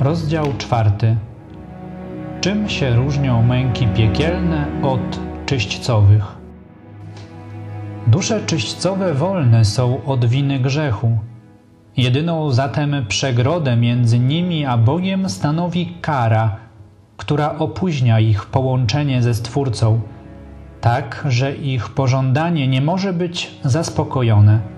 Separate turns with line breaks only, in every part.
Rozdział czwarty. Czym się różnią męki piekielne od czyśćcowych? Dusze czyśćcowe wolne są od winy grzechu. Jedyną zatem przegrodę między nimi a Bogiem stanowi kara, która opóźnia ich połączenie ze Stwórcą, tak że ich pożądanie nie może być zaspokojone.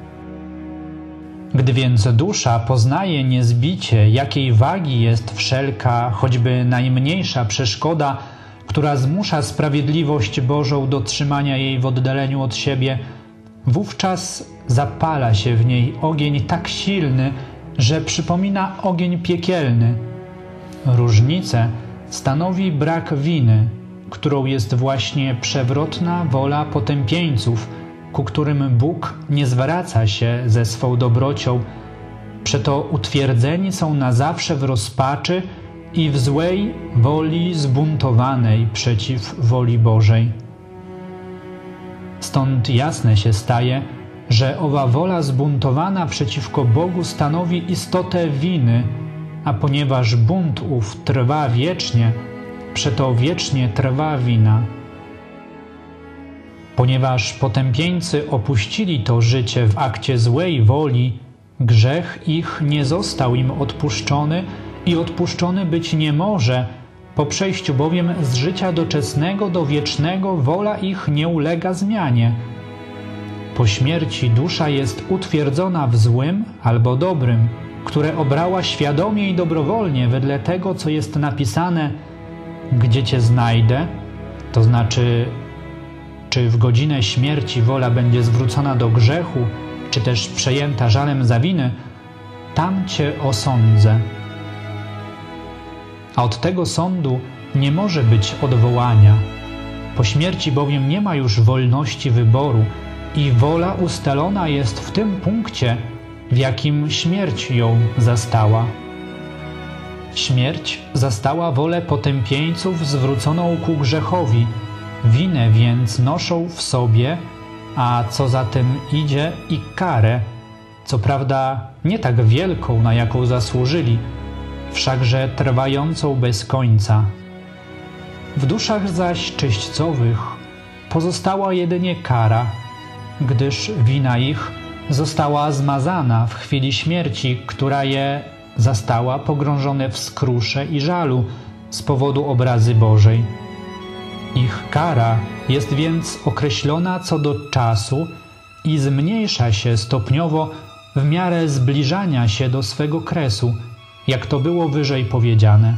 Gdy więc dusza poznaje niezbicie, jakiej wagi jest wszelka, choćby najmniejsza przeszkoda, która zmusza sprawiedliwość Bożą do trzymania jej w oddaleniu od siebie, wówczas zapala się w niej ogień tak silny, że przypomina ogień piekielny. Różnicę stanowi brak winy, którą jest właśnie przewrotna wola potępieńców – ku którym Bóg nie zwraca się ze swą dobrocią, przeto utwierdzeni są na zawsze w rozpaczy i w złej woli zbuntowanej przeciw woli Bożej. Stąd jasne się staje, że owa wola zbuntowana przeciwko Bogu stanowi istotę winy, a ponieważ bunt ów trwa wiecznie, przeto wiecznie trwa wina. Ponieważ potępieńcy opuścili to życie w akcie złej woli, grzech ich nie został im odpuszczony i odpuszczony być nie może, po przejściu bowiem z życia doczesnego do wiecznego wola ich nie ulega zmianie. Po śmierci dusza jest utwierdzona w złym albo dobrym, które obrała świadomie i dobrowolnie wedle tego, co jest napisane, gdzie cię znajdę, to znaczy czy w godzinę śmierci wola będzie zwrócona do grzechu, czy też przejęta żalem za winy, tam cię osądzę. A od tego sądu nie może być odwołania. Po śmierci bowiem nie ma już wolności wyboru i wola ustalona jest w tym punkcie, w jakim śmierć ją zastała. Śmierć zastała wolę potępieńców zwróconą ku grzechowi – Winę więc noszą w sobie, a co za tym idzie i karę, co prawda nie tak wielką, na jaką zasłużyli, wszakże trwającą bez końca. W duszach zaś czyśćcowych pozostała jedynie kara, gdyż wina ich została zmazana w chwili śmierci, która je zastała pogrążone w skrusze i żalu z powodu obrazy Bożej. Ich kara jest więc określona co do czasu i zmniejsza się stopniowo w miarę zbliżania się do swego kresu, jak to było wyżej powiedziane.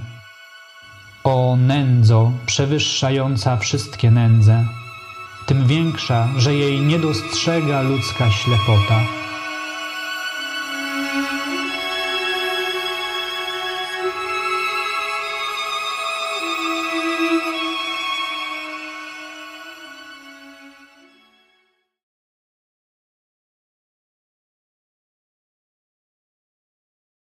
O nędzo przewyższająca wszystkie nędze, tym większa, że jej nie dostrzega ludzka ślepota.